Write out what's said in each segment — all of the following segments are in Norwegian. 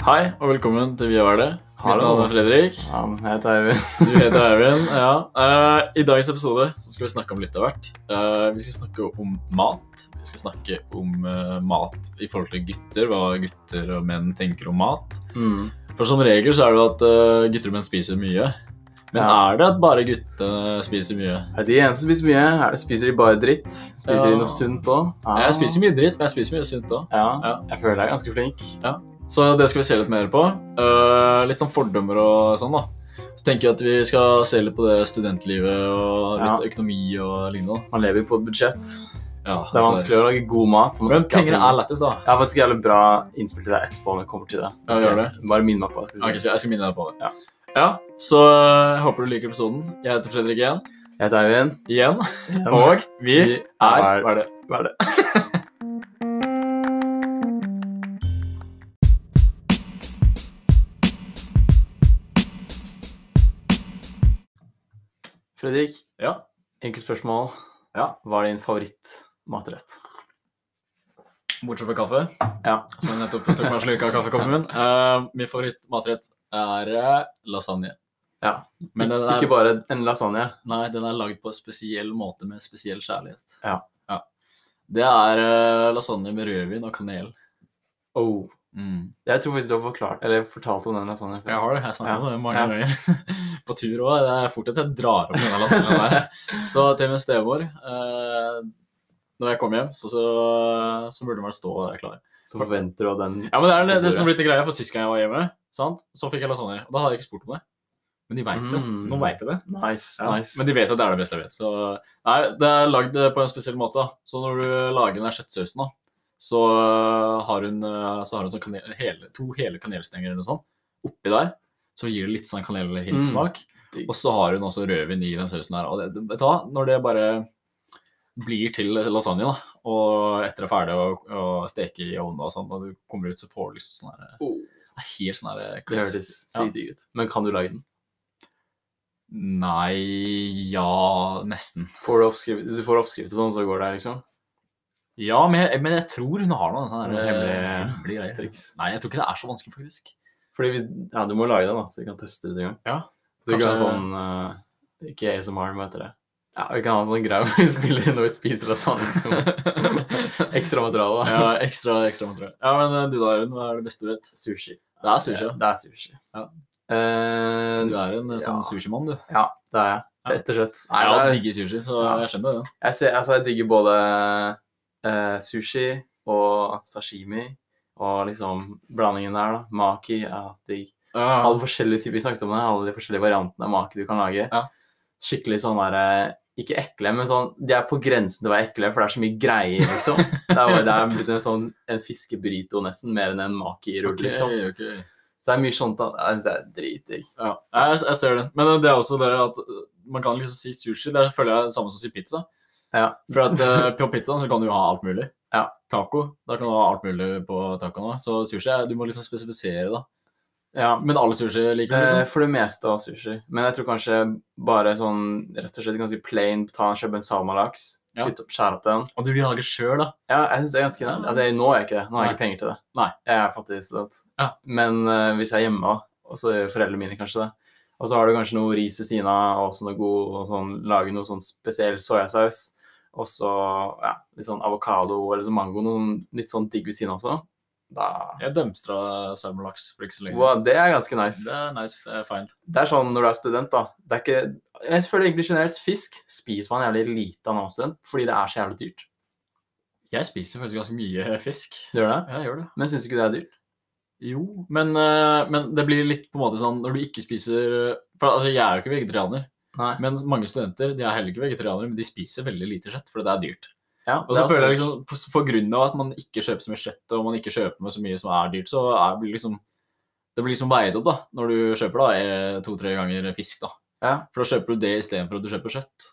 Hei og velkommen til Vi er det. Mitt navn er Fredrik. Han heter Eivind. Du heter Eivind. ja. Uh, I dagens episode så skal vi snakke om litt av hvert. Uh, vi skal snakke om mat. Vi skal snakke om uh, mat i forhold til gutter. Hva gutter og menn tenker om mat. Mm. For som regel så er det jo at gutter og menn spiser mye. Men Ja. er det at bare guttene spiser mye? Er de eneste som spiser mye? Er det spiser de bare dritt? Spiser Ja. de noe sunt òg? Jeg spiser mye dritt, men jeg spiser mye sunt òg. Ja. Ja. Jeg føler jeg er ganske flink. Så det skal vi se litt mer på. Uh, litt sånn fordommer og sånn, da. Så tenker jeg at vi skal se litt på det studentlivet og litt Ja. økonomi og lignende. Man lever jo på et budsjett. Ja, Det er vanskelig å lage god mat. Men pengene er lettest, da. Jeg har faktisk jævlig bra innspill til deg etterpå når jeg kommer til det. Ja, Skal jeg Bare minn meg på det. Ok, så jeg skal minne deg på det. Ja. Ja, Så eh, jeg håper du liker episoden. Jeg heter Fredrik igjen. Jeg heter Eivind. Igjen. Igjen. Og vi Vi er- Hva er det? Hva er det? Fredrik, Ja. enkelt spørsmål. Ja. Hva er din favorittmatrett? Bortsett fra kaffe, Ja. som jeg nettopp tok meg en slurk av kaffekoppen min. Uh, min favorittmatrett er eh, lasagne. Ja. Men den Ikke er, bare en lasagne. nei, den er lagd på en spesiell måte med spesiell kjærlighet. Ja. Det er uh, lasagne med rødvin og kanel. Oh. Mm. Jeg tror faktisk du har forklart, eller fortalt om den lasagnen Jeg har det, jeg snakker Ja. om det mange Ja. ganger. på tur òg. Det er fort at jeg drar opp denne lasagnen der. Så til min stemor eh, Når jeg kom hjem, så, så, så burde den vel stå der klar. Så forventer du at den Ja, men det er det, det som blir litt greia, for sist gang jeg var hjemme, sant? så fikk jeg lasagne. Og da hadde jeg ikke spurt om det. Men de veit det. Mm. Nå veit de det. Nice, Ja, nice. Men de vet at det er det beste jeg vet. Så nei, det er lagd på en spesiell måte. da. Så når du lager den der da, så har hun, eh, så har hun sånn kanel, hele, to hele kanelstenger eller noe sånt oppi der. Så gir det litt sånn kanelhintsmak. Mm. Og så har hun også rødvin i den sausen her. Og det, vet du hva, når det bare blir til lasagne, da, og etter det er ferdig å, å steke i ovnen og sånn, og du kommer ut, så får du liksom sånn her Oh, Helt sånn her det høres hørtes Ja. ut. Men kan du lage den? Nei Ja, nesten. Får du oppskrift, hvis du får oppskrift og sånn, så går det, liksom? Ja, men jeg, men jeg tror hun har noe sånn hemmelig eh, greier. triks. Nei, jeg tror ikke det er så vanskelig, faktisk. Fordi hvis, ja, du må lage den, da, så vi kan teste det ut en gang. Ja, Du kan ha kanskje- sånn uh, Ikke ASMR, men heter det? Ja, vi kan ha en sånn greie hvor vi spiller inn når vi spiser lasagne. Ekstra materiale, da. ja, ekstra, ekstra materiale. Ja, men eh, du da, Øyvind, hva er det beste du vet? Sushi. Det er sushi, ja. Det er sushi. Ja. Uh, Du er en eh, sånn Ja. sushimann, du. ja, det er jeg. Ja. Rett og slett. Nei, Jeg er- digger sushi, så Ja. jeg skjønner det. Jeg, ser, altså, jeg digger både eh, sushi og sashimi og liksom blandingen der, da. Maki er digg. Ja, Alle forskjellige typer, vi snakket om det, alle de forskjellige variantene av maki du kan lage. Ja. Skikkelig sånn derre Ikke ekle, men sånn De er på grensen til å være ekle, for det er så mye greier, liksom. Det er, det er blitt en sånn en fiskebryto nesten, mer enn en maki-rull, okay, liksom. Okay. Så det er mye sånt da. altså, det er dritdigg. Ja, jeg, jeg ser det. Men det er også det at man kan liksom si sushi. Det føler jeg er det samme som å si pizza. Ja. For at eh, på pizzaen så kan du jo ha alt mulig. Ja. Taco, da kan du ha alt mulig på tacoen òg. Så sushi, du må liksom spesifisere, da. ja. Men alle sushi liker du, Eh, liksom? for det meste av sushi. Men jeg tror kanskje bare sånn rett og slett ganske plain ta en kjøpe en salmalaks, Ja. opp, skjære opp den. Og du vil lage sjøl, da? Ja, jeg synes det er ganske Ja. altså, jeg, Nå er jeg ikke det. Nå har jeg ikke penger til det. Nei. Jeg er fattig student. Ja. Men uh, hvis jeg er hjemme, og så gjør foreldrene mine kanskje det, og så har du kanskje noe ris ved siden av, og også noe god, og sånn, lage noe sånn spesiell soyasaus, og så ja, litt sånn avokado eller så mango, noe sånn, litt sånn digg ved siden også, da Jeg dømstra salmalaks for ikke så lenge siden. wow, Det er ganske nice. Det er nice eh, find. Det er sånn når du er student, da. Det er ikke Jeg føler egentlig generelt fisk spiser man jævlig lite av når man er student, fordi det er så jævlig dyrt. Jeg spiser faktisk ganske mye fisk. Gjør det? Ja, jeg gjør det. Men syns du ikke det er dyrt? Jo, men, eh, men det blir litt på en måte sånn når du ikke spiser For altså, jeg er jo ikke vegetarianer. Nei. Men mange studenter de er heller ikke vegetarianere, men de spiser veldig lite kjøtt, for det er dyrt. Ja, Og så føler jeg liksom, på grunn av at man ikke kjøper så mye kjøtt, og man ikke kjøper med så mye som er dyrt, så er det liksom det blir liksom veid opp da, når du kjøper da eh, to-tre ganger fisk. da. Ja, For da kjøper du det istedenfor at du kjøper kjøtt.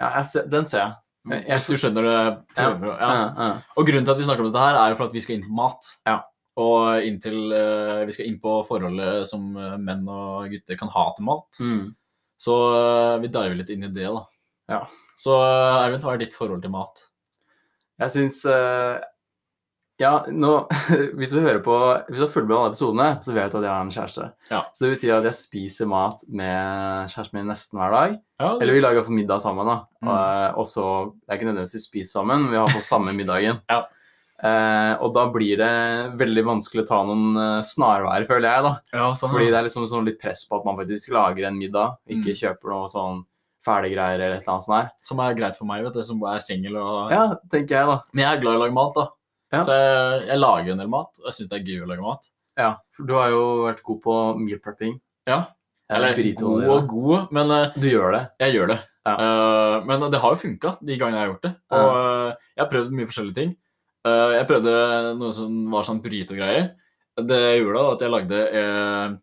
ja ser, den ser jeg. Jeg- jeg- Hvis du skjønner det. Prøver, ja. Ja, ja. Og grunnen til at vi snakker om dette her, er jo for at vi skal inn på mat. Ja. Og inntil eh, vi skal inn på forholdet som eh, menn og gutter kan ha til mat. Mm. Så eh, vi diver litt inn i det, da. Ja. Så eh, Eivind, hva er ditt forhold til mat? Jeg syns eh, Ja, nå, hvis du hører på Hvis du har fulgt med alle episodene, så vet du at jeg har en kjæreste. Ja. Så det betyr at jeg spiser mat med kjæresten min nesten hver dag. Ja, Eller vi lager for middag sammen, da. Mm. Og så Det er ikke nødvendigvis vi spiser sammen, men vi har fått samme middagen. Ja. Eh, og da blir det veldig vanskelig å ta noen eh, snarveier, føler jeg, da. ja, sånn, Fordi det er liksom sånn litt press på at man faktisk lager en middag, ikke Mm. kjøper noe sånn ferdiggreier eller et eller annet sånt her. Som er greit for meg, vet du, som er singel og Ja, tenker jeg, da. Men jeg er glad i å lage mat, da. Ja. Så jeg, jeg lager en del mat, og jeg syns det er gøy å lage mat. Ja, for du har jo vært god på meal prepping. Ja. Eller god og god, men uh, Du gjør det. jeg gjør det. Ja. Uh, men det har jo funka de gangene jeg har gjort det. Og jeg har prøvd mye forskjellige ting. Eh, jeg prøvde noe som var sånn burrito-greier. Det jeg gjorde da, at jeg lagde eh,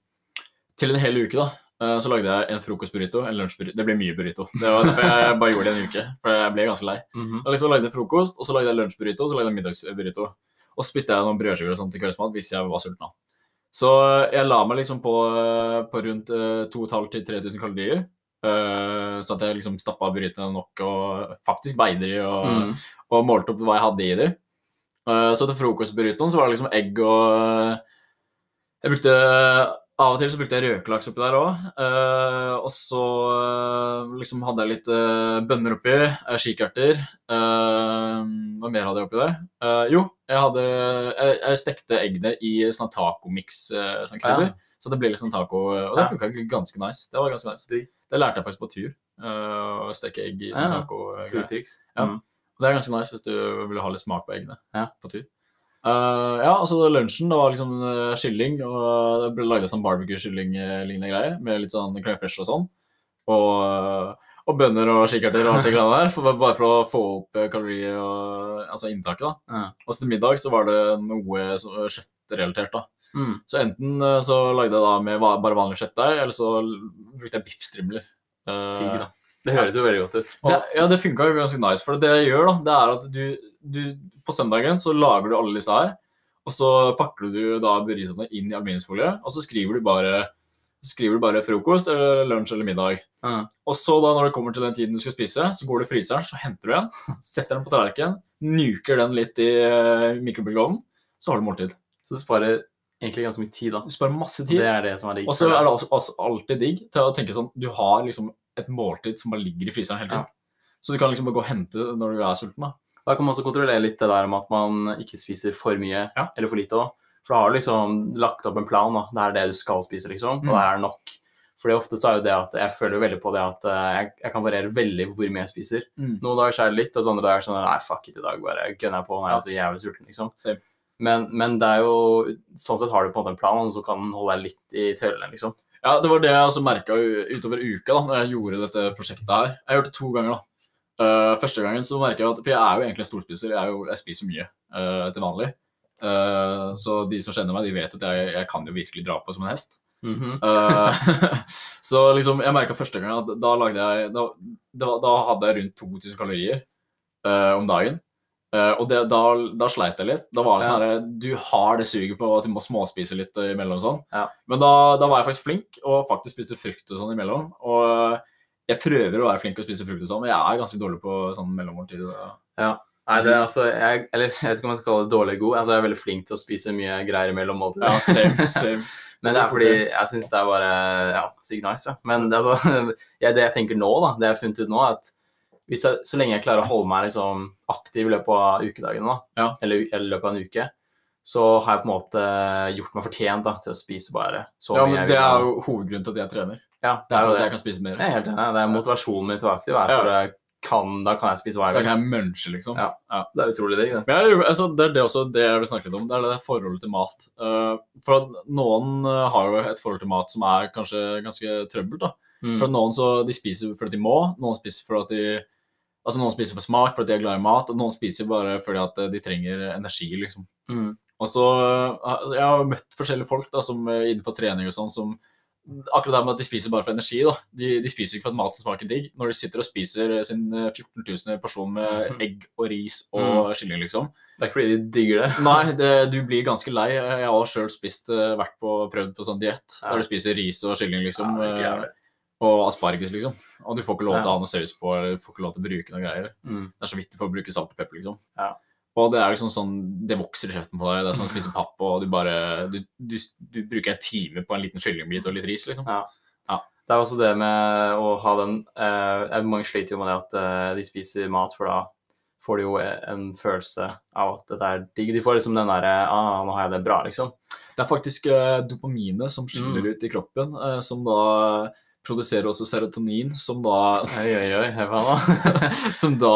Til en hel uke, da, eh, så lagde jeg en frokostburrito, en lunsjburrito. Det ble mye burrito. Det var derfor jeg bare gjorde det en uke. For jeg ble ganske lei. Mhm. Jeg liksom lagde frokost, og så lagde jeg lunsjburrito, og så lagde jeg middagsburrito. Og så spiste jeg noen brødskiver og sånt til kveldsmat hvis jeg var sulten. da. Så jeg la meg liksom på, på rundt eh, 2500-3000 kalorier. Uh, så at jeg liksom stappa burritoene nok og faktisk beide de og, Mm. og målte opp hva jeg hadde i de. Eh, så til frokostburritoen så var det liksom egg og Jeg brukte Av og til så brukte jeg røkelaks oppi der òg. og så eh, liksom hadde jeg litt eh, bønner oppi, kikerter. eh, hva mer hadde jeg oppi der? Eh, jo, jeg hadde Jeg, jeg stekte eggene i sånn uh, sånn. Ja. Så det ble sånn taco Og det funka ganske nice. Det var ganske nice. Det lærte jeg faktisk på tur. eh, å steke egg i sånn taco. Ja. Det er ganske nice hvis du vil ha litt smak på eggene Ja. på tur. Uh, ja, altså lunsjen det var liksom uh, kylling, og det ble laget sånn barbecue-kylling-lignende greie, med litt sånn crème og sånn. Og, og bønner og kikkerter og alt det greiene der, for, bare for å få opp eh, kalorier og altså inntaket. da. Ja. Og til middag så var det noe kjøttrelatert. da. Mm. Så enten eh, så lagde jeg da med bare vanlig kjøttdeig, eller så brukte jeg biffstrimler. Uh, Digg, da. Det høres jo veldig godt ut. det, ja, det funka jo ganske nice. For det jeg gjør, da, det er at du, du På søndagen så lager du alle disse her, og så pakker du da burritoene inn i aluminiumsfolie, og så skriver du bare skriver du bare frokost eller lunsj eller middag. Mm. Og så da når det kommer til den tiden du skal spise, så går du i fryseren, så henter du en, setter den på tallerkenen, nuker den litt i uh, mikrobølgeovnen, så har du måltid. Så du sparer egentlig ganske mye tid, da. Du sparer masse tid. Det er det som er digg. Og så er det også, også alltid digg til å tenke sånn Du har liksom et måltid som bare ligger i fryseren hele tiden. Så du kan liksom bare gå og hente det når du er sulten. da. Da kan man også kontrollere litt det der med at man ikke spiser for mye Ja. eller for lite. Da. For da har du liksom lagt opp en plan. Da. Det er det du skal spise, liksom. Og Mm. det er nok. Fordi ofte så er jo det at jeg føler veldig på det at eh, jeg, jeg kan variere veldig hvor mye jeg spiser. Mm. Noen dager så er det litt, og så andre dager sånn Nei, fuck it, i dag bare gønner jeg på. Nå er jeg så jævlig sulten, liksom. Same. Men, men det er jo Sånn sett har du på en måte en plan, og så kan den holde deg litt i tøylene, liksom. Ja, det var det jeg også merka utover uka da når jeg gjorde dette prosjektet her. Jeg har gjort det to ganger. da. Uh, første gangen så merka jeg at For jeg er jo egentlig en storspiser. Jeg, jo, jeg spiser mye uh, til vanlig. Uh, så de som kjenner meg, de vet at jeg, jeg kan jo virkelig dra på som en hest. Mhm. Eh, så liksom, jeg merka første gang at da lagde jeg Da, det var, da hadde jeg rundt 2000 kalorier om dagen. Eh, og det, da, da sleit jeg litt. Da var det sånn Ja. her Du har det suget på at du må småspise litt imellom sånn. Ja. Men da, da var jeg faktisk flink og faktisk spiste frukt og sånn imellom. Og jeg prøver å være flink og spise frukt og sånn, men jeg er ganske dårlig på sånn mellommåltid. Nei, det er altså jeg, Eller jeg vet ikke om man skal kalle det dårlig god. Altså, jeg er veldig flink til å spise mye greier imellom måltider. Ja, same, same. Men det er fordi jeg syns det er bare ja, sykt nice. Ja. Men det, altså, jeg, det jeg tenker nå, da, det jeg har funnet ut nå, er at jeg, så lenge jeg klarer å holde meg liksom, aktiv i løpet av ukedagene, Ja. eller, i løpet av en uke, så har jeg på en måte gjort meg fortjent da, til å spise bare så Ja, mye men det er jo hovedgrunnen til at jeg trener. ja, Det er for at jeg kan spise mer. Jeg er helt enig. Det er motivasjonen min til å være aktiv. Er for ja. kan, da kan jeg spise hva jeg vil. kan jeg munche, liksom. Ja. Det er utrolig digg, det. Men jeg, altså, det er det også det jeg vil snakke litt om. Det er det forholdet til mat. Uh, for at noen eh, har jo et forhold til mat som er kanskje ganske trøbbelt. da. Mm. For at noen så de spiser fordi de må, noen spiser for at de Altså Noen spiser for smak fordi de er glad i mat, og noen spiser bare fordi at eh, de trenger energi. liksom. Mm. Og så, eh, Jeg har møtt forskjellige folk da, som eh, innenfor trening og sånn, som akkurat det med at de spiser bare for energi. da. De, de spiser ikke for at maten smaker digg. Når de sitter og spiser sin eh, 14 000 porsjon med egg og ris og kylling, liksom. Det er ikke fordi de digger det. Nei, det, du blir ganske lei. Jeg har sjøl spist, vært på, prøvd på sånn diett Ja. der du spiser ris og kylling, liksom. Ja, det er. Og asparges, liksom. Og du får ikke lov til Ja. å ha noe saus på, eller du får ikke lov til å bruke noe greier. Mm. Det er så vidt du får bruke salt og pepper, liksom. Ja. Og det er liksom sånn, det vokser i kjeften på deg. Det er som å spise papp, og du bare Du, du, du bruker en time på en liten kyllingbit og litt ris, liksom. Ja. Det er også det med å ha den eh, Mange sliter jo med det at eh, de spiser mat, for da får de jo en følelse av at dette er digg. De får liksom den derre ah, 'Nå har jeg det bra', liksom. Det er faktisk eh, dopaminet som skyller Mm. ut i kroppen, eh, som da produserer også serotonin, som da Oi, oi, oi. Som da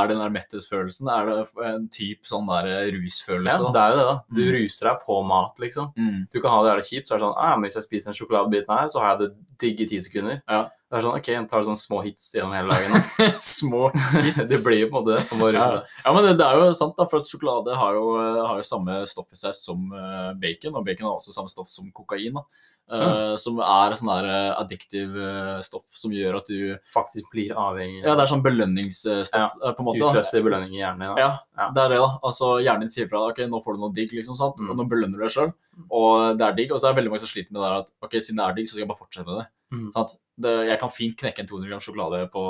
er den der metthetsfølelsen. Er det en type sånn der rusfølelse? Ja, det er jo det, da. Du Mm. ruser deg på mat, liksom. Mm. Du kan ha det jævlig kjipt, så er det sånn ah, men Hvis jeg spiser en sjokoladebit her, så har jeg det digg i ti sekunder. Ja. Det er sånn, ok, En tar sånne små hits gjennom hele dagen. små hits. det blir jo på en måte det som var ruse Ja. ja, men det, det er jo sant, da, for at sjokolade har jo, eh, har jo samme stoff i seg som uh, bacon, og bacon har også samme stoff som kokain, da. Eh, Som er sånn der addiktiv stoff som gjør at du Faktisk blir avhengig. Ja, det er sånn belønningsstoff, eh, på en måte. Utløser belønning i hjernen din. Ja, Ja. det er det, da. Altså, Hjernen din sier fra ok, nå får du noe digg, liksom, sant? Mm. og nå belønner du deg sjøl. Og det er digg. Og så er det veldig mange som sliter med det at ok, siden det er digg, så skal jeg bare fortsette med det. Mm. Sant? det jeg kan fint knekke en 200 gram sjokolade på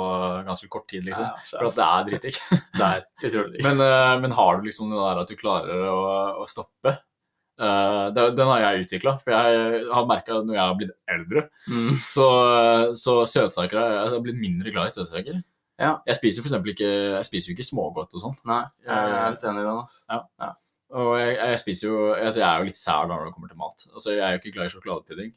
ganske kort tid, liksom. Ja, For at det er dritdigg. det er utrolig digg. Men, uh, men har du liksom det der at du klarer å, å stoppe? Uh, det, den har jeg utvikla, for jeg har merka når jeg har blitt eldre, Mm. så, så søtsaker har jeg har blitt mindre glad i søtsaker. Ja. Jeg spiser for ikke Jeg spiser jo ikke smågodt og sånn. Nei, jeg er litt enig i den. altså. Og jeg, jeg spiser jo altså Jeg er jo litt sær da når det kommer til mat. Altså Jeg er jo ikke glad i sjokoladepudding.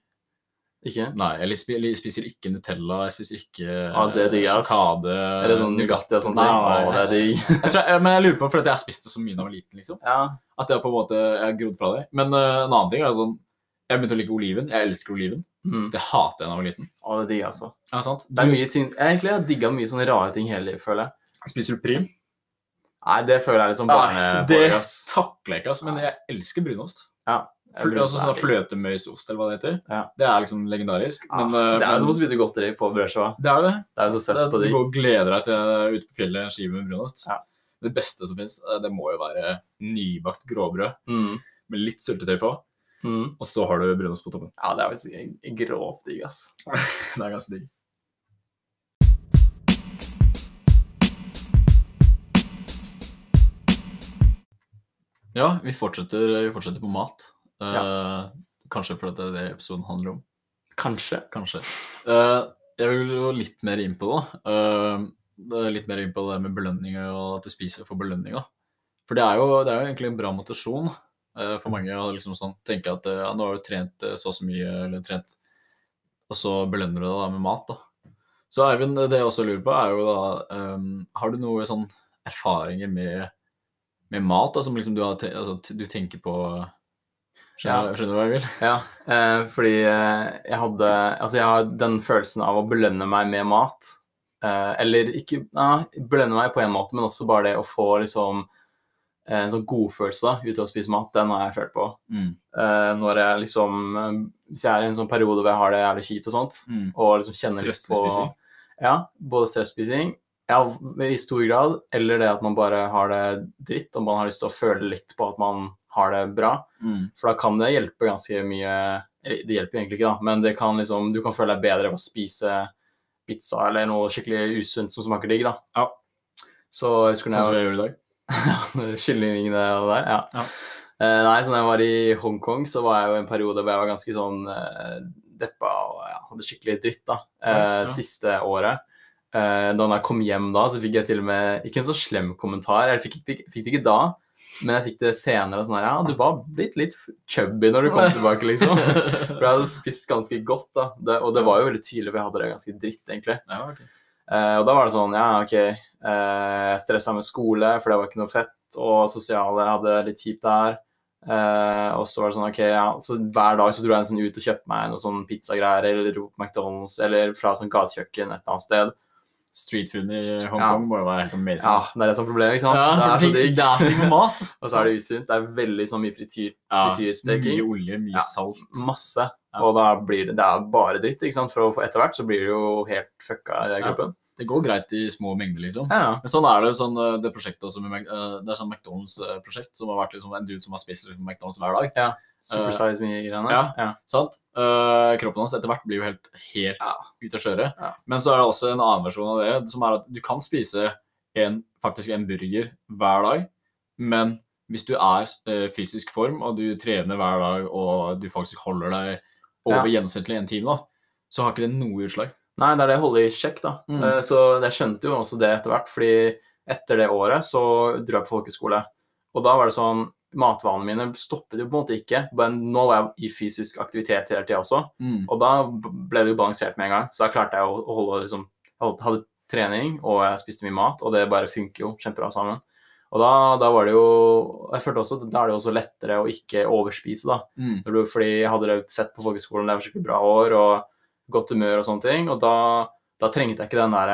Ikke? Nei, jeg spi- spiser ikke Nutella, jeg spiser ikke ah, det er digg, ass. Er det sånn Nugatti og sånne ting. Nei, Å, det er digg. Jeg tror, jeg, men jeg lurer på fordi jeg har spist det så mye da jeg var liten, liksom. Ja. At jeg på en måte har grodd fra det. Men uh, en annen ting er sånn Jeg begynte å like oliven. Jeg elsker oliven. Mm. Det hater jeg da jeg var liten. Å, det er digg, altså. Ja, sant? Det er mye ting Jeg egentlig har digga mye sånne rare ting hele livet, føler jeg. Spiser du prim? Nei, det føler jeg litt sånn Nei, det takler jeg ikke, altså. Men jeg elsker brunost. Ja. Fl altså sånn fløtemøysost, eller hva det heter. Ja. Det er liksom legendarisk. Ja, Men, eh, det er jo som å spise godteri på brødskiva. Det er det. Det er jo så søtt og at du går og gleder deg til ute på fjellet en skive med brunost. Ja. Det beste som fins, det må jo være nybakt gråbrød Mm. med litt syltetøy på, Mm. og så har du brunost på toppen. Ja, det er faktisk grovt digg, ass. Det er ganske digg. Ja, vi fortsetter, vi fortsetter på mat. Eh, Kanskje fordi det er det episoden handler om. Kanskje. Kanskje. Uh, jeg vil jo litt mer inn på det. Uh, litt mer inn på det med belønning og at du spiser for belønninga. For det er jo, det er jo egentlig en bra motivasjon uh, for mange å liksom sånn, tenke at ja, nå har du trent så og så mye, eller trent, og så belønner du deg med mat. da. Så Eivind, det jeg også lurer på, er jo da um, Har du noe sånn erfaringer med, med mat da, som liksom du, har altså, du tenker på Skjønner, skjønner du hva jeg vil? Ja, eh, fordi eh, jeg hadde Altså, jeg har den følelsen av å belønne meg med mat. Eh, eller ikke ja, belønne meg på en måte, men også bare det å få liksom eh, en sånn godfølelse da, ut av å spise mat. Den har jeg følt på. Mm. Eh, når jeg liksom Hvis jeg er i en sånn periode hvor jeg har det jævlig kjipt og sånt, Mm. og liksom kjenner litt på Ja, både stresspising ja, i stor grad, eller det at man bare har det dritt, og man har lyst til å føle litt på at man har det bra. Mm. For da kan det hjelpe ganske mye det hjelper egentlig ikke, da, men det kan liksom, du kan føle deg bedre av å spise pizza eller noe skikkelig usunt som smaker digg. da. Ja. Så jeg husker Sånn som jeg gjør i dag. var Kyllingvingene og det der, ja. Ja. Uh, nei, så da jeg var i Hongkong, så var jeg jo en periode hvor jeg var ganske sånn uh, deppa og ja, hadde skikkelig dritt, da. Uh, ja. Siste året. Eh, da jeg kom hjem da, så fikk jeg til og med ikke en så slem kommentar. Jeg fikk, ikke- fikk det ikke da, men jeg fikk det senere. sånn her, Ja, du var blitt litt chubby når du kom tilbake, liksom. For jeg hadde spist ganske godt, da. Det, og det var jo veldig tydelig, for jeg hadde det ganske dritt, egentlig. Ja, okay. Eh, og da var det sånn, ja, ok, eh, jeg stressa med skole, for det var ikke noe fett, og sosiale jeg hadde det litt kjipt der. Eh, og så var det sånn, ok, ja, så hver dag så dro jeg sånn ut og kjøpte meg noe sånn pizzagreier, eller på McDonald's, eller fra sånn gatekjøkken et eller annet sted. Streetfood i Hongkong må jo være helt amazing. Ja, det er det som er problemet, ikke sant? Ja, det er så digg. det er så digg med mat. Og så er det usunt. Det er veldig sånn mye frityr, Ja, frityrsteking. Mye olje, mye Ja. salt. Masse. Ja. Og da blir det, det er bare dritt, ikke sant? For etter hvert så blir det jo helt fucka i den Ja. gruppen. Det går greit i små mengder, liksom. Ja, ja. Men sånn er det sånn, eh, det prosjektet også med eh, Det er sånn McDonald's-prosjekt som har vært liksom en dude som har spist liksom McDonald's hver dag. Supersize mye-greiene. ja. ja. Sant? Uh, kroppen hans etter hvert blir jo helt, helt Ja. ut av kjøre. Ja. Men så er det også en annen versjon av det, som er at du kan spise en, faktisk en burger hver dag, Men hvis du er uh, fysisk form, og du trener hver dag, og du faktisk holder deg over gjennomsnittlig en time, da, så har ikke det noe utslag. Nei, det er det å holde i sjekk, da. Mm. Eh, Så jeg skjønte jo også det etter hvert, fordi etter det året så dro jeg på folkeskole. Og da var det sånn Matvanene mine stoppet jo på en måte ikke, men nå var jeg i fysisk aktivitet hele tida også. Mm. Og da ble det jo balansert med en gang. Så da klarte jeg å, holde liksom Jeg Hadde trening, og jeg spiste mye mat, og det bare funker jo kjempebra sammen. Og da, da var det jo Jeg følte også da er det jo også lettere å ikke overspise, da. Mm. Fordi jeg hadde det fett på folkeskolen, det var skikkelig bra år og godt humør og sånne ting. Og da, da trengte jeg ikke den der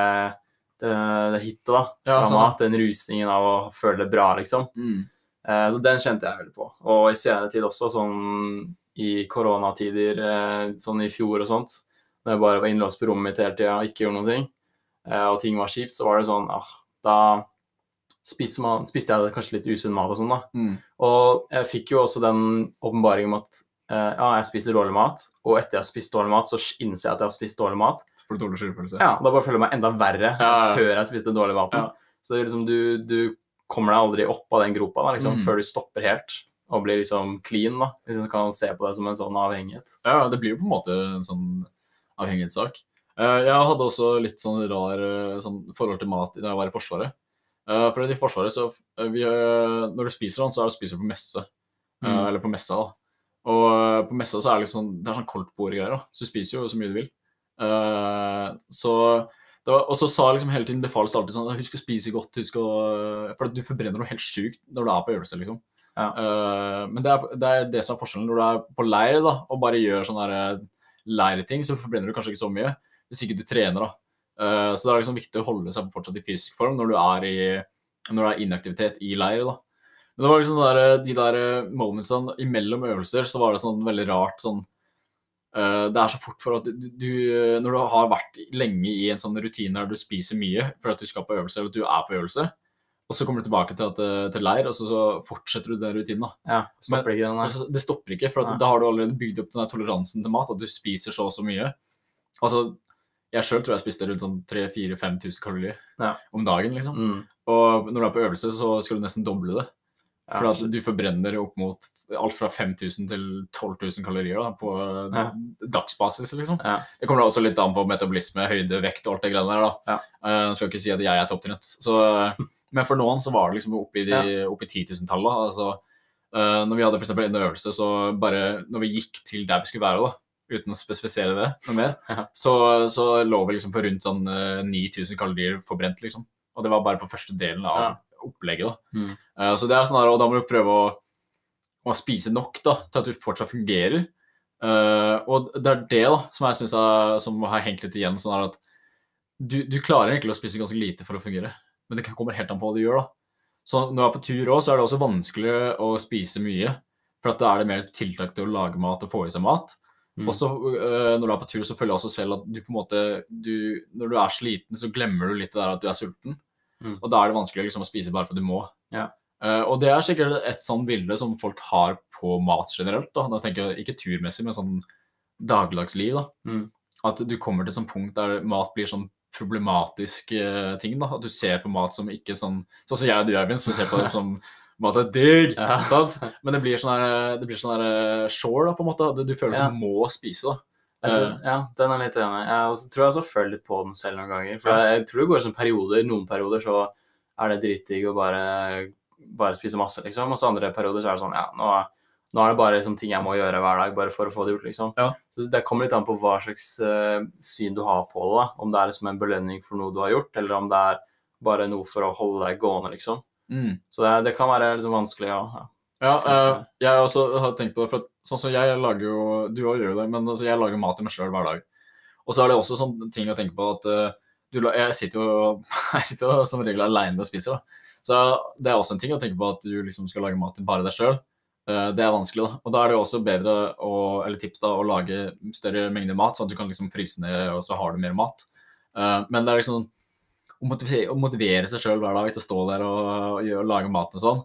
det, det hitet da, Ja, sånn. mat, den rusningen av å føle det bra, liksom. Mm. Eh, så den kjente jeg veldig på. Og i senere tid også, sånn i koronatider, eh, sånn i fjor og sånt, når jeg bare var innlåst på rommet mitt hele tida og ikke gjorde noen ting, eh, og ting var kjipt, så var det sånn ah, Da spiste, man, spiste jeg kanskje litt usunn mat og sånn, da. Mm. Og jeg fikk jo også den åpenbaringen om at eh, ja, jeg spiser dårlig mat, og etter jeg har spist dårlig mat, så innser jeg at jeg har spist dårlig mat. Så får du dårlig skyldfølelse. Ja, Da bare føler jeg meg enda verre Ja, ja. før jeg spiste dårlig maten. Ja. Så liksom du, du kommer deg aldri opp av den gropa da, liksom, Mm. før du stopper helt og blir liksom clean. da, du kan se på det som en sånn avhengighet. Ja, det blir jo på en måte en sånn avhengighetssak. Eh, Jeg hadde også litt sånn rar eh, sånn forhold til mat da jeg var i Forsvaret. Eh, For i Forsvaret, så eh, vi, eh, Når du spiser sånn, så er det spiser spise på messe. Eh, Mm. Eller på messa, da. Og eh, på messa så er det liksom Det er sånn koldtbordgreier, da. Så du spiser jo så mye du vil. Uh, Så det var, og så sa liksom hele tiden befales alltid sånn Husk å spise godt. Husk å For du forbrenner noe helt sjukt når du er på øvelse, liksom. Ja. Uh, men det er, det er det som er forskjellen når du er på leir da, og bare gjør sånne leirting, så forbrenner du kanskje ikke så mye hvis ikke du trener. da. Uh, så det er liksom viktig å holde seg fortsatt i fysisk form når du er i når det er inaktivitet i leir. da. Men det var liksom sånn der, de der eh, momentsene imellom øvelser, så var det sånn veldig rart sånn uh, Det er så fort for at du, du Når du har vært lenge i en sånn rutine der du spiser mye for at du skal på øvelse, eller at du er på øvelse, og så kommer du tilbake til, at, eh, til leir, og så, så fortsetter du den rutinen. da. Ja, Stopper ikke den der. Altså, det stopper ikke, for Nei. da har du allerede bygd opp den der toleransen til mat, at du spiser så og så mye. Altså, jeg sjøl tror jeg spiste rundt sånn 3000-5000 kalorier Ja. om dagen, liksom. Mm. Og når du er på øvelse, så skal du nesten doble det. For at du forbrenner opp mot alt fra 5000 til 12 000 kalorier da, på Ja. dagsbasis, liksom. Ja. Det kommer da også litt an på metabolisme, høyde, vekt og alt det greiene der, da. Ja. Uh, skal ikke si at jeg er topptrent. Så, men for noen så var det liksom oppe i, de, oppe i 10 000-tallet. Altså, uh, når vi hadde for en øvelse, så bare når vi gikk til der vi skulle være, da, uten å spesifisere det noe mer, så, så lå vi liksom på rundt sånn uh, 9000 kalorier forbrent, liksom. Og det var bare på første delen av. opplegget, da. Mm. Uh, så det er sånn her, og da må du prøve å, å spise nok da, til at du fortsatt fungerer. Uh, og det er det da, som jeg synes er, som har hengt litt igjen, sånn at du, du klarer egentlig å spise ganske lite for å fungere, men det kommer helt an på hva du gjør da. Så når du er på tur også, så er det også vanskelig å spise mye, for da er det mer tiltak til å lage mat og få i seg mat. Mm. Og så øh, når du er på tur, så føler jeg også selv at du på en måte du, Når du er sliten, så glemmer du litt det der at du er sulten. Mm. Og da er det vanskelig liksom, å spise bare for du må. Ja. Uh, og det er sikkert et sånn bilde som folk har på mat generelt. Da, da tenker jeg Ikke turmessig, men sånn dagligdagsliv. da. Mm. At du kommer til sånn punkt der mat blir sånn problematisk uh, ting. da, At du ser på mat som ikke sånn Sånn som jeg og du, Eivind, som ser på det som mat er digg. Ja. Men det blir sånn her, det blir sånn her eh, shore, da, på en måte. Du, Du føler at Ja. du må spise. da. Den- ja, den er litt enig. Jeg også, tror jeg også føler litt på den selv noen ganger. For jeg, jeg tror det går i perioder. Noen perioder så er det dritdigg å bare, bare spise masse, liksom. Og så andre perioder så er det sånn Ja, nå, nå er det bare liksom, ting jeg må gjøre hver dag bare for å få det gjort, liksom. Ja. Så det kommer litt an på hva slags uh, syn du har på det. da. Om det er liksom en belønning for noe du har gjort, eller om det er bare noe for å holde deg gående, liksom. Så det, det kan være liksom vanskelig, ja. ja. Ja, uh, jeg har også har tenkt på det, for at, sånn som jeg lager jo Du òg gjør jo det, men altså, jeg lager mat til meg sjøl hver dag. Og så er det også sånne ting å tenke på at uh, du, jeg sitter jo jeg sitter jo som regel aleine og spiser. da. Så det er også en ting å tenke på at du liksom skal lage mat til bare deg sjøl. det er vanskelig, da. Og da er det jo også bedre å, eller tips da, å lage større mengder mat, sånn at du kan liksom fryse ned, og så har du mer mat. Uh, men det er liksom å motivere, å motivere seg sjøl hver dag til å stå der og, og gjøre, lage mat og sånn.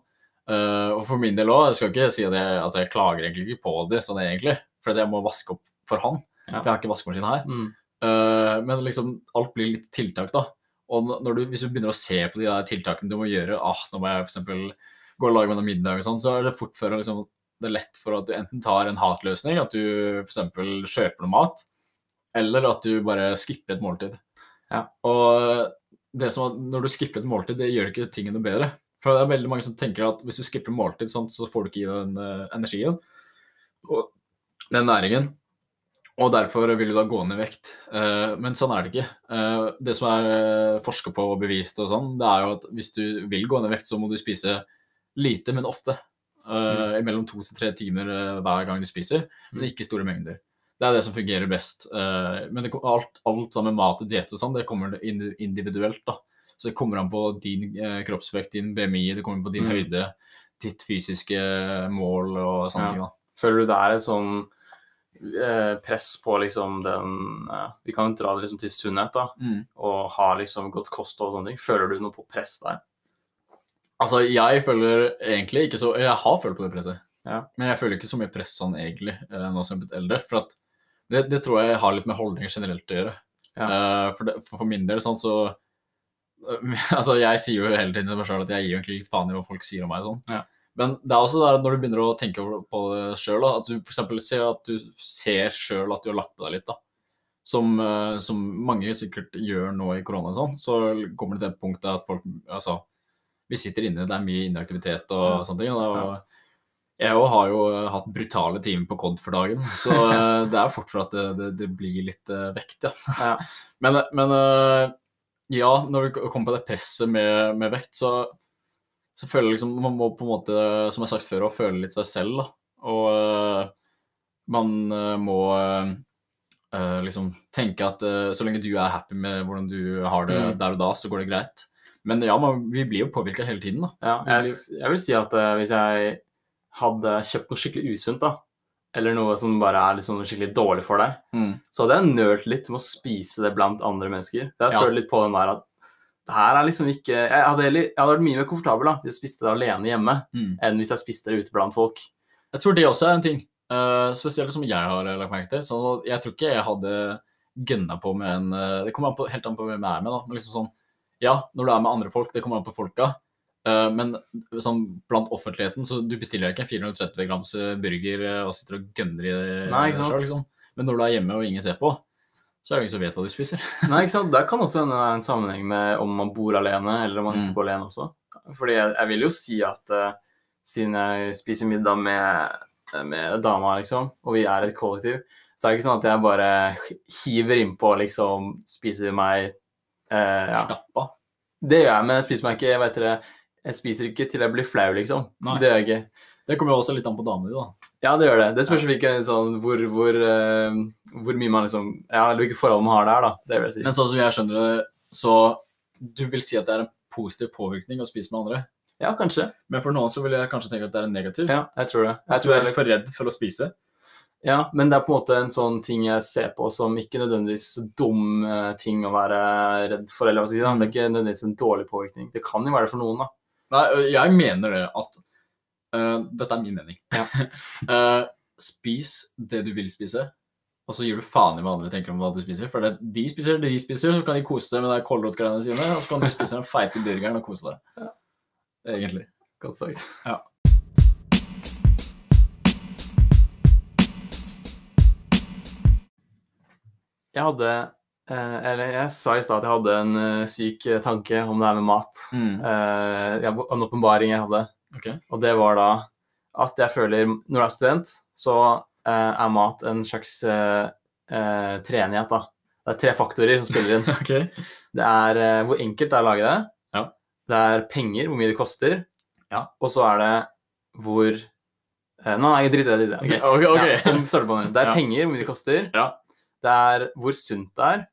Eh, og for min del òg, jeg skal ikke si at jeg, at jeg klager egentlig ikke på det sånn egentlig, for jeg må vaske opp for han. Ja. For jeg har ikke vaskemaskin her. Mm. Uh, men liksom alt blir litt tiltak, da. Og når du, hvis du begynner å se på de der tiltakene du må gjøre ah, Nå må jeg for eksempel går og lage meg noe middag og sånn, så er det fort før liksom, det er lett for at du enten tar en hatløsning, at du f.eks. kjøper noe mat, eller at du bare skipper et måltid. Ja. Og det som at når du skipper et måltid, det gjør ikke tingene bedre. For det er veldig mange som tenker at hvis du skipper måltid, sånn, så får du ikke i deg den eh, energien og den næringen. Og derfor vil du da gå ned i vekt. Eh, men sånn er det ikke. Eh, det som er forska på og bevist, og sånn, det er jo at hvis du vil gå ned i vekt, så må du spise lite, men ofte. Uh, Mellom to til tre timer hver gang du spiser, men Mm. ikke store mengder. Det er det som fungerer best. Men det, alt, alt sammen med mat og diett og sånn, det kommer individuelt, da. Så det kommer an på din eh, kroppsvekt, din BMI, det kommer på din Mm. høyde, ditt fysiske mål og sånne Ja. ting. da. Føler du det er et sånn eh, press på liksom den eh, Vi kan dra det liksom til sunnhet, da, Mm. og ha liksom godt kosthold og sånne ting. Føler du noe på press der? Altså, jeg føler egentlig ikke så Jeg har følt på det presset, Ja. men jeg føler ikke så mye press sånn egentlig eh, nå som jeg er blitt eldre. For at det, det tror jeg har litt med holdninger generelt å gjøre. Eh, for, det, for, for min del sånn så Altså, jeg sier jo hele tiden til meg sjøl at jeg gir jo egentlig litt faen i hva folk sier om meg. sånn. Ja. Men det er også der når du begynner å tenke på det sjøl, at du f.eks. ser at du ser sjøl at du har lagt på deg litt. da. Som, eh, som mange sikkert gjør nå i korona sånn, så kommer det til et punkt der at folk Altså, vi sitter inne, det er mye inneaktivitet og Ja. sånne ting. Og jeg òg har jo hatt brutale timer på COD for dagen, så eh, det er fort for at det, det, det blir litt eh, vekt, ja. Ja. Men, men eh, ja, når vi kommer på det presset med, med vekt, så, så føler jeg liksom Man må på en måte, som jeg har sagt før, å føle litt seg selv, da. Og eh, man eh, må eh, liksom tenke at eh, så lenge du er happy med hvordan du har det Mm. der og da, så går det greit. Men ja, man, vi blir jo påvirka hele tiden, da. Ja, jeg, jeg vil si at hvis jeg hadde kjøpt noe skikkelig usunt, da, eller noe som bare er liksom skikkelig dårlig for deg, så hadde jeg nølt litt med å spise det blant andre mennesker. Jeg Ja. føler litt på den der at det her er liksom ikke Jeg hadde, heller, jeg hadde vært mye mer komfortabel da, hvis jeg spiste det alene hjemme, Mm. enn hvis jeg spiste det ute blant folk. Jeg tror det også er en ting. uh, spesielt som jeg har lagt merke til. Så jeg tror ikke jeg hadde gønna på med en eh, Det kommer an på, helt an på hvem jeg er med. da, men liksom sånn, Ja, når du er med andre folk, det kommer an på folka. Eh, men sånn, blant offentligheten, så du bestiller ikke en 430 grams eh, burger eh, og sitter og gønner i det Nei, ikke sant? liksom. Men når du er hjemme og ingen ser på, så er det ingen som vet hva du spiser. Nei, ikke sant? Det kan også hende det er en sammenheng med om man bor alene, eller om man Mm. ikke bor alene også. Fordi jeg, jeg vil jo si at uh, siden jeg spiser middag med, med dama, liksom, og vi er et kollektiv, så er det ikke sånn at jeg bare hiver innpå liksom spiser meg uh, Ja, Stappa. det gjør jeg, men jeg spiser meg ikke jeg vet det, Jeg spiser ikke til jeg blir flau, liksom. Nei. Det gjør jeg ikke. Det kommer jo også litt an på damene dine, da. Ja, det gjør det. Det spørs ikke sånn hvor, hvor, uh, hvor mye man liksom Ja, hvilke forhold man har der, da. Det vil jeg si. Men sånn som jeg skjønner det, så du vil si at det er en positiv påvirkning å spise med andre. Ja, kanskje. Men for noen så vil jeg kanskje tenke at det er en negativ. Ja, jeg tror det. Jeg tror jeg er for redd for å spise. Ja, men det er på en måte en sånn ting jeg ser på som ikke nødvendigvis dum eh, ting å være redd for, eller hva skal jeg si. Det er ikke nødvendigvis en dårlig påvirkning. Det kan jo være det for noen, da. Nei, jeg mener det at uh, Dette er min mening. Ja. uh, spis det du vil spise, og så gir du faen i hva andre tenker om hva du spiser. For det, de spiser det de spiser, så kan de kose seg med de kålrotgreiene sine, og så kan du spise den feite burgeren og kose deg. Egentlig. Godt sagt. Ja. Jeg hadde Eller jeg sa i stad at jeg hadde en eh, syk eh, tanke om det her med mat. Eh, jeg- en åpenbaring jeg hadde. Okay. Og det var da at jeg føler når du er student, så eh, er mat en slags uh, treenighet, da. Det er tre faktorer som spiller inn. okay. Det er eh, hvor enkelt det er å lage det. Ja. Det er penger, hvor mye det koster. Ja. Og så er det hvor eh, Nei, jeg drit i det. Okay. okay, okay. Ok. Ok, ok. Ja, det. er penger, hvor mye det koster. Ja. Det er hvor sunt det er,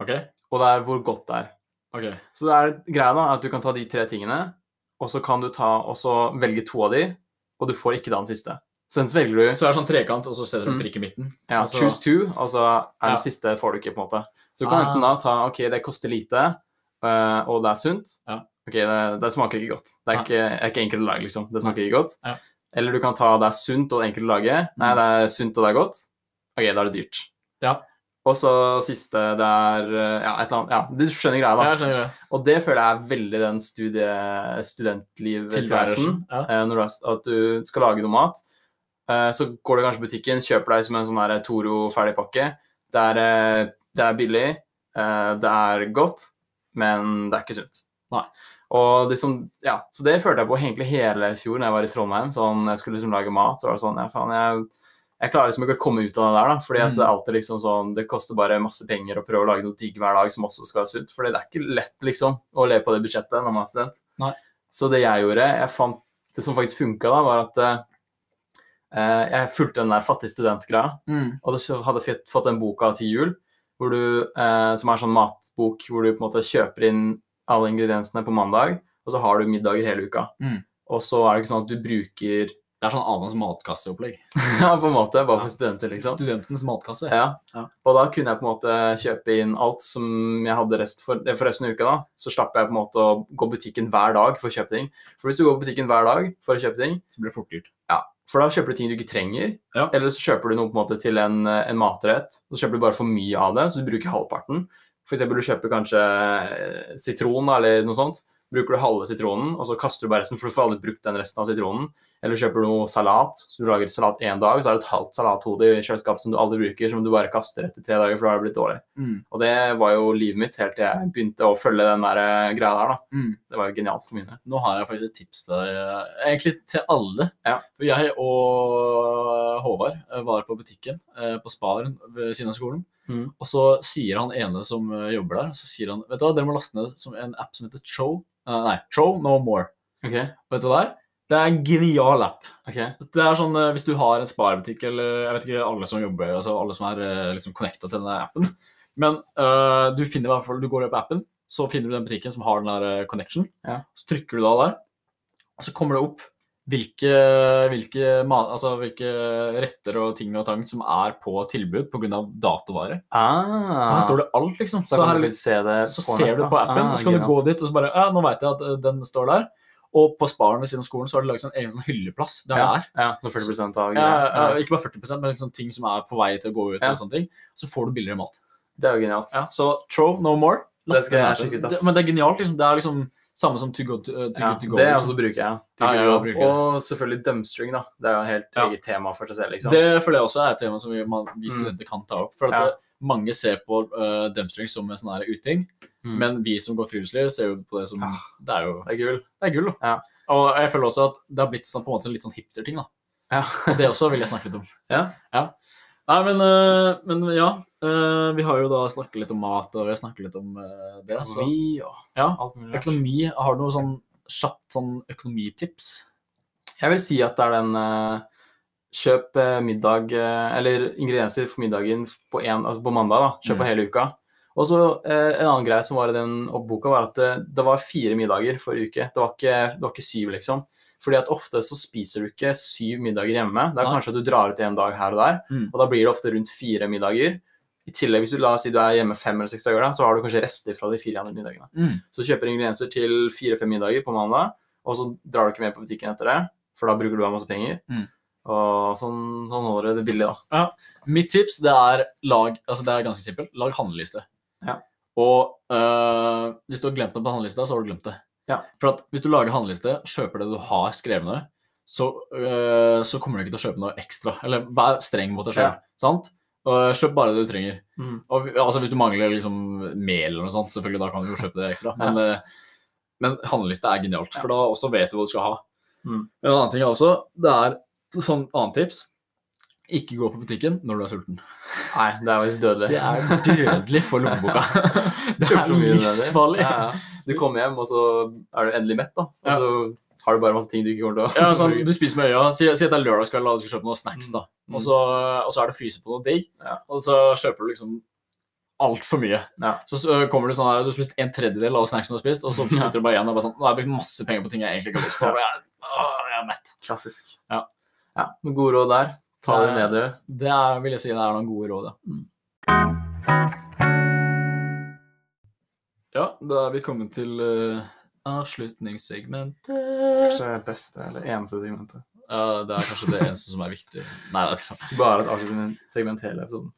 Ok. og det er hvor godt det er. ok. Så det er greia da, at du kan ta de tre tingene, og så kan du ta, og så velge to av de, og du får ikke den siste. Så den velger du Så er det sånn trekant, og så setter du en Mm. prikk i midten. ja, altså- choose two, og så er den Ja. siste får du ikke, på en måte. Så du kan Ah. enten da ta ok, det koster lite, øh, og det er sunt. Ja. Ok, det, det smaker ikke godt. Det er ikke, er ikke enkelt å lage, liksom. Det smaker ikke godt. Ja. Eller du kan ta det er sunt og enkelt å lage. Nei, Mm. det er sunt og det er godt. Ok, da er det dyrt. Ja. Og så siste, det er eh, ja, et eller annet Ja, du skjønner greia, da. Jeg skjønner det. Og det føler jeg er veldig den studie, studentlivtilværelsen. Ja. Eh, når du at du skal lage noe mat. Eh, så går du kanskje i butikken, kjøper deg som en sånn her Toro ferdigpakke. Det er, det er billig, det er godt, men det er ikke sunt. Nei. Og det som, ja, så det følte jeg på egentlig hele fjor når jeg var i Trondheim. sånn, Jeg skulle liksom lage mat, så var det sånn ja, faen, jeg, jeg klarer liksom ikke å komme ut av det der, da. Fordi at Mm. det alltid liksom sånn, det koster bare masse penger å prøve å lage noe digg hver dag som også skal være sunt. For det er ikke lett, liksom, å leve på det budsjettet når man er student. Nei. Så det jeg gjorde, jeg fant det som faktisk funka da, var at eh, jeg fulgte den der fattig student-greia. Mm. Og så hadde jeg fått- fått den boka til jul, hvor du, eh, som er sånn matbok hvor du på en måte kjøper inn alle ingrediensene på mandag, og så har du middager hele uka. Mm. Og så er det ikke sånn at du bruker Det er sånn annens matkasseopplegg. Ja, på en måte, bare Ja. for studenter, liksom. Studentens matkasse. Ja. Ja. Og da kunne jeg på en måte kjøpe inn alt som jeg hadde rest for, eh, for resten av uka. da. Så slapp jeg på en måte å gå butikken hver dag for å kjøpe ting. For hvis du går på butikken hver dag for å kjøpe ting, Så blir det fort dyrt. Ja. for da kjøper du ting du ikke trenger, Ja. eller så kjøper du noe på en måte til en, en matrett, så kjøper du bare for mye av det, så du bruker halvparten. For eksempel du kjøper kanskje eh, sitron eller noe sånt, bruker du halve sitronen, og så kaster du bare resten, for du får aldri brukt den resten av sitronen. Eller kjøper du noe salat, så du lager salat én dag, så er det et halvt salathode i kjøleskapet som du aldri bruker, som du bare kaster etter tre dager, for da har det blitt dårlig. Mm. Og det var jo livet mitt helt til jeg begynte å følge den der eh, greia der, da. Mm. Det var jo genialt for mine. Nå har jeg faktisk et tips til deg, eh, egentlig til alle. Ja. For jeg og Håvard eh, var på butikken på Sparen ved siden av skolen. Mm. Og så sier han ene som jobber der, så sier han Vet du hva, dere må laste ned som en app som heter Tro. Uh, nei, Tro No More. OK. Vet du hva det er? Det er en genial app. Okay. Det er sånn eh, Hvis du har en sparebutikk, eller jeg vet ikke alle som jobber, altså alle som er eh, liksom connecta til denne appen, men uh, du finner i hvert fall Du går opp på appen, så finner du den butikken som har den der connection. Ja. Så trykker du da der, og så kommer det opp hvilke, hvilke, altså, hvilke retter og ting og tang som er på tilbud pga. datovare. Ah. Her står det alt, liksom. Så så, her- se det så ser du på appen, Ah, så kan du gå dit og så bare Ja, nå veit jeg at den står der. Og på Sparen ved siden av skolen så har de laget en egen sånn hylleplass. Der Ja, det er. ja, så 40% av Ja, ja, Ja. ikke bare 40% men liksom ting som er på vei til å gå ut. Ja. og sånne ting. Så får du billigere mat. Det er jo genialt. Ja, så Tro No More. Det skal jeg sjekke ut, ass. Men det er genialt. liksom. Det er liksom samme som To Go To, uh, to, Ja, go, to go. det liksom. også bruker jeg. Ja, jeg bruker det. Og selvfølgelig dumpstring, da. Det er jo et helt Ja. eget tema for seg selv, liksom. Det føler jeg også er et tema som vi, man, vi Mm. studenter kan ta opp. For at Ja. det, mange ser på uh, dumpstring som en sånn uting, Mm. men vi som går friluftsliv, ser jo på det som Ja. Det er jo Det er gull. det er gull. Ja. Og jeg føler også at det har blitt sånn, på en måte litt sånn hipster-ting. da. Ja. Og det også vil jeg snakke litt om. Ja. Nei, men, øh, men ja. øh, vi har jo da snakket litt om mat, og vi har snakket litt om øh, det. Økonomi og ja, alt mulig. økonomi. Har du noe sånn kjapt sånn økonomitips? Jeg vil si at det er den eh, Kjøp eh, middag eh, Eller ingredienser for middagen på, en, altså på mandag. da, Kjøp for Mm. hele uka. Og så eh, En annen greie som var i den oppboka, var at det, det var fire middager for uke. Det var, ikke, det var ikke syv, liksom. Fordi at ofte så spiser du ikke syv middager hjemme. Det er kanskje at du drar ut en dag her og der, Mm. og da blir det ofte rundt fire middager. I tillegg, hvis du la oss si du er hjemme fem eller seks dager, da, så har du kanskje rester fra de fire andre middagene. Mm. Så du kjøper ingredienser til fire-fem middager på mandag, og så drar du ikke med på butikken etter det, for da bruker du av masse penger. Mm. Og sånn, sånn holder du det billig, da. Mitt tips det er lag altså det er ganske simpelt. Lag handleliste. Ja. Og øh, hvis du har glemt noe på handlelista, så har du glemt det. Ja. For at hvis du lager handleliste, kjøper det du har skrevet ned, så, øh, så kommer du ikke til å kjøpe noe ekstra. Eller vær streng mot deg sjøl. Ja. Sant? Og kjøp bare det du trenger. Mm. Og, altså Hvis du mangler liksom mel eller noe sånt, selvfølgelig da kan du jo kjøpe det ekstra. Men, øh, men handleliste er genialt, for da også vet du hva du skal ha. Mm. En annen ting er også, det er sånn annet tips. Ikke gå på butikken når du er sulten. Nei, det er visst dødelig. Det er dødelig for lommeboka. Det er livsfarlig. Ja, ja. Du kommer hjem, og så er du endelig mett, da. Og så har du bare masse ting du ikke kommer til å Ja, sånn, du spiser med øya. Si, si at det er lørdagskveld og du skal kjøpe noen snacks. da. Mm. Og så, og så er det fryse på noe digg, og så kjøper du liksom altfor mye. Ja. Så så kommer du sånn her, du har spist en tredjedel av snacksen du har spist, og så sitter du bare igjen og bare sånn Nå har jeg brukt masse penger på ting jeg egentlig ikke har lyst på. og Jeg, å, jeg er mett. Klassisk. Ja. ja. Gode råd der. Ta det med dere. Det er, vil jeg si det er noen gode råd, ja. Mm. Ja, da er vi kommet til uh, avslutningssegmentet. Kanskje beste eller eneste segmentet. Ja, det er kanskje det eneste som er viktig. Nei, det er ikke bare et avslutningssegment hele episoden.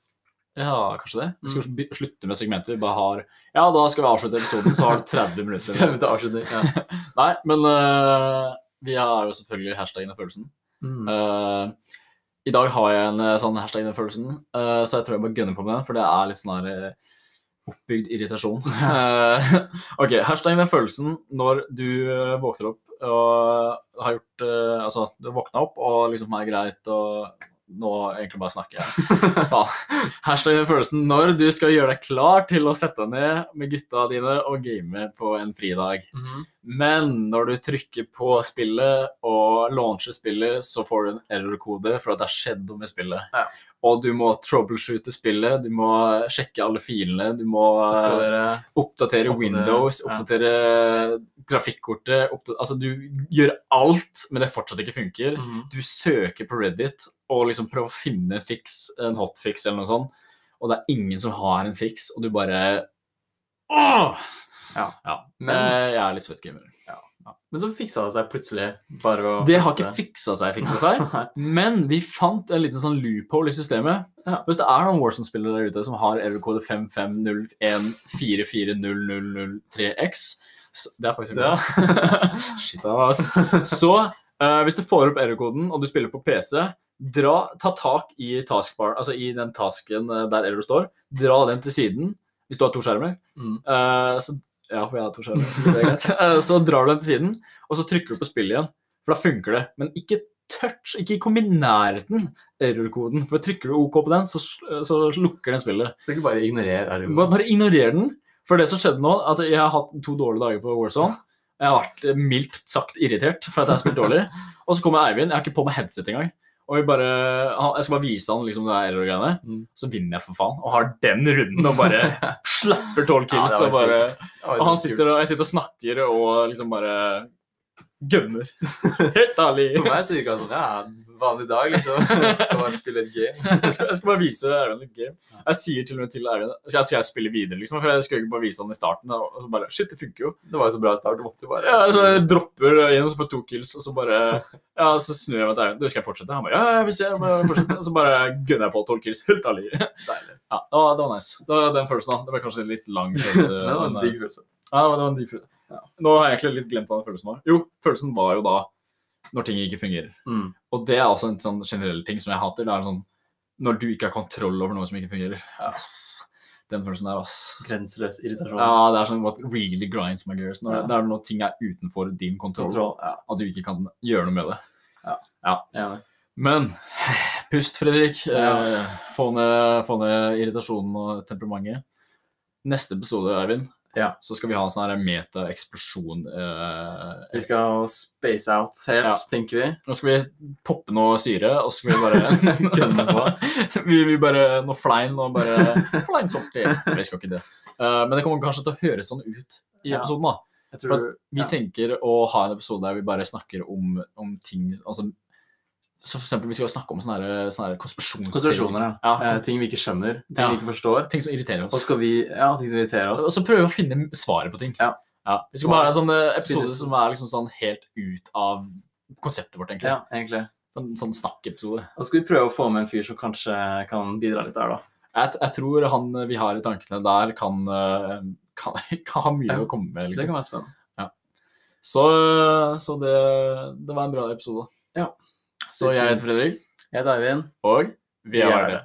Ja, kanskje det. Vi skal Mm. slutte med segmentet. Vi bare har Ja, da skal vi avslutte episoden, så har du 30 minutter. Stemmer til avslutning. Ja. Nei, men uh, vi har jo selvfølgelig hashtag av følelsen. Mm. Eh, I dag har jeg en eh, sånn hashtag den følelsen, eh, så jeg tror jeg bare gønner på med den, for det er litt sånn her eh, oppbygd irritasjon. Ok, hashtag den følelsen når du våkner opp og har gjort Altså, du våkna opp og liksom er greit og nå egentlig bare snakker jeg. Hashtag følelsen når du skal gjøre deg klar til å sette deg ned med gutta dine og game på en fridag. Mhm. Men når du trykker på spillet og launcher spillet, så får du en error-kode for at det har skjedd noe med spillet. Ja. Og du må troubleshoote spillet, du må sjekke alle filene, du må For eh, oppdatere Oppdatere, Windows, ja. oppdatere grafikkortet oppdater, Altså, du gjør alt, men det fortsatt ikke funker. Mm. Du søker på Reddit og liksom prøver å finne en fiks, en hotfix eller noe sånt, og det er ingen som har en fiks, og du bare Åh! Ja. Men Men, jeg er litt svett gamer. Men så fiksa det seg plutselig. Bare å Det har ikke fiksa seg, fiksa seg. Men vi fant en liten sånn loophole i systemet. Ja. Hvis det er noen Warzone-spillere der ute som har error-kode 5501440003X Det er faktisk Ja. Shit, ass. Så uh, hvis du får opp error-koden, og du spiller på PC, dra, ta tak i taskbar, altså i den tasken eh, der error står. Dra den til siden, hvis du har to skjermer. Mm. Uh, så, ja, for jeg har to skjermer. så er. Eh, så drar du den til siden, og så trykker du på spill igjen. For da funker det. Men ikke touch, ikke kom i nærheten error-koden. For trykker du OK på den, så, så lukker den spillet. Så kan bare ignorere RU. Bare, bare ignorer den. For det som skjedde nå, at jeg har hatt to dårlige dager på Warzone. Jeg har vært mildt sagt irritert for at jeg har spilt dårlig. Og så kommer Eivind, jeg har ikke på meg headset engang. Og bare, jeg skal bare vise han liksom det error-greiene. Mm. Så vinner jeg for faen. Og har den runden og bare slapper tolv kills. Ja, og bare... Og han sitter og, jeg sitter og snakker og liksom bare gønner. Helt ærlig. For meg så virka det sånn, ja, vanlig dag, liksom. Skal bare spille et game. Jeg skal, jeg skal bare vise Erlend et game. Jeg sier til og med til Eivind jeg skal jeg spille videre, liksom. For jeg skulle ikke bare vise han i starten. Og så bare Shit, det funker jo. Det var jo så bra start, du måtte jo bare Ja, så jeg dropper inn og så får jeg to kills, og så bare Ja, så snur jeg meg til Erlend. Du, skal jeg fortsette? Han bare Ja, jeg vil se. Jeg må fortsette. Og så bare gunner jeg på tolv kills. Helt ærlig. Deilig. Ja, det var, det var nice. Det var den følelsen, da. Det var kanskje en litt lang følelse. Men det var en digg følelse. Ja, det var, det var en digg følelse. Ja. Nå har jeg egentlig litt glemt hva den følelsen var. Jo, følelsen var jo da når ting ikke fungerer. Mm. Og det er også en sånn generell ting som jeg hater. Det er sånn når du ikke har kontroll over noe som ikke fungerer. Ja. Den følelsen der, ass. Grenseløs irritasjon. Ja, det er sånn what really grinds my gears. Når Ja. det er når ting er utenfor din kontroll, Kontroll. Ja, at du ikke kan gjøre noe med det. enig. Men pust, Fredrik. Ja. Eh, få, ned, få ned irritasjonen og temperamentet. Neste episode, Eivind, Ja. så skal vi ha en sånn meta-eksplosjon. Eh, Vi skal space out helt, Ja. tenker vi. Nå skal vi poppe noe syre, og så skal vi bare gønne på. Vi, vi bare Noe flein og bare Flein sorti. Vi skal ikke det. Eh, men det kommer kanskje til å høres sånn ut i episoden, da. Jeg For tror Vi ja. tenker å ha en episode der vi bare snakker om, om ting altså, Så for eksempel vi skal snakke om sånne, her- sånne her konspirasjoner, ja. Ja. Eh, ting vi ikke skjønner, ting vi ikke forstår. Ting som irriterer Og oss. skal vi Ja, ting som irriterer Og så prøver vi å finne svaret på ting. Ja. Vi skal bare ha en sånn eh, episode som er liksom sånn helt ut av konseptet vårt, egentlig. Ja, egentlig. Sånn, sånn snakkepisode. Og så skal vi prøve å få med en fyr som kanskje kan bidra litt der, da. Jeg, jeg tror han vi har i tankene der, kan, eh, kan, kan ha mye å komme med. Liksom. Det kan være spennende. Så, så det, det var en bra episode. Ja. Så jeg heter Fredrik, Jeg heter Eivind. og vi er er det.